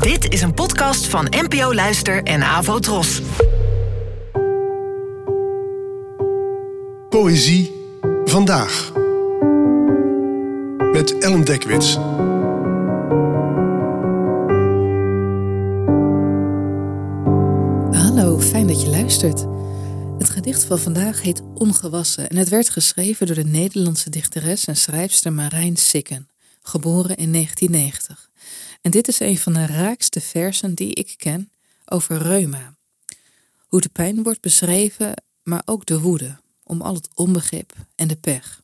Dit is een podcast van NPO Luister en Avo Tros. Poëzie vandaag. Met Ellen Dekwits. Hallo, fijn dat je luistert. Het gedicht van vandaag heet Ongewassen en het werd geschreven door de Nederlandse dichteres en schrijfster Marijn Sikken, geboren in 1990. En dit is een van de raakste versen die ik ken over reuma. Hoe de pijn wordt beschreven, maar ook de woede, om al het onbegrip en de pech.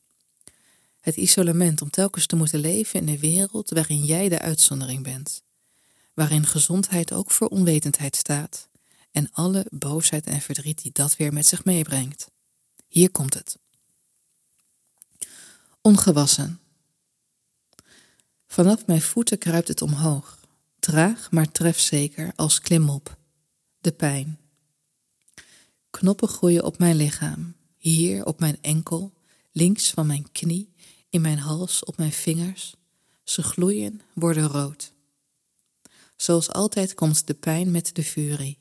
Het isolement om telkens te moeten leven in een wereld waarin jij de uitzondering bent. Waarin gezondheid ook voor onwetendheid staat en alle boosheid en verdriet die dat weer met zich meebrengt. Hier komt het. Ongewassen. Vanaf mijn voeten kruipt het omhoog, traag maar trefzeker als klimop. De pijn. Knoppen groeien op mijn lichaam, hier op mijn enkel, links van mijn knie, in mijn hals, op mijn vingers. Ze gloeien, worden rood. Zoals altijd komt de pijn met de furie.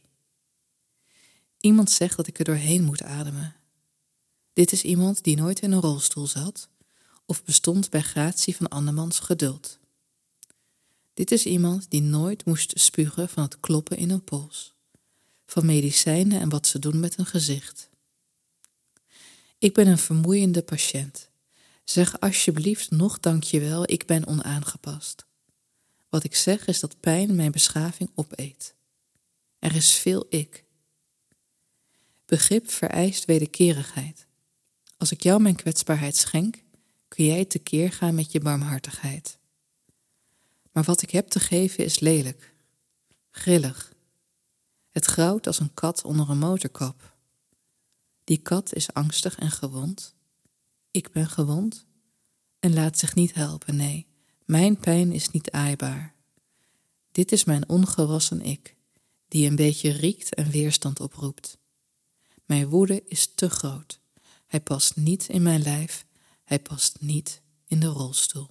Iemand zegt dat ik er doorheen moet ademen. Dit is iemand die nooit in een rolstoel zat of bestond bij gratie van andermans geduld. Dit is iemand die nooit moest spugen van het kloppen in een pols, van medicijnen en wat ze doen met een gezicht. Ik ben een vermoeiende patiënt. Zeg alsjeblieft nog dankjewel, ik ben onaangepast. Wat ik zeg is dat pijn mijn beschaving opeet. Er is veel ik. Begrip vereist wederkerigheid. Als ik jou mijn kwetsbaarheid schenk, kun jij tekeer gaan met je barmhartigheid. Maar wat ik heb te geven is lelijk, grillig. Het grauwt als een kat onder een motorkap. Die kat is angstig en gewond. Ik ben gewond en laat zich niet helpen, nee. Mijn pijn is niet aaibaar. Dit is mijn ongewassen ik, die een beetje riekt en weerstand oproept. Mijn woede is te groot. Hij past niet in mijn lijf, hij past niet in de rolstoel.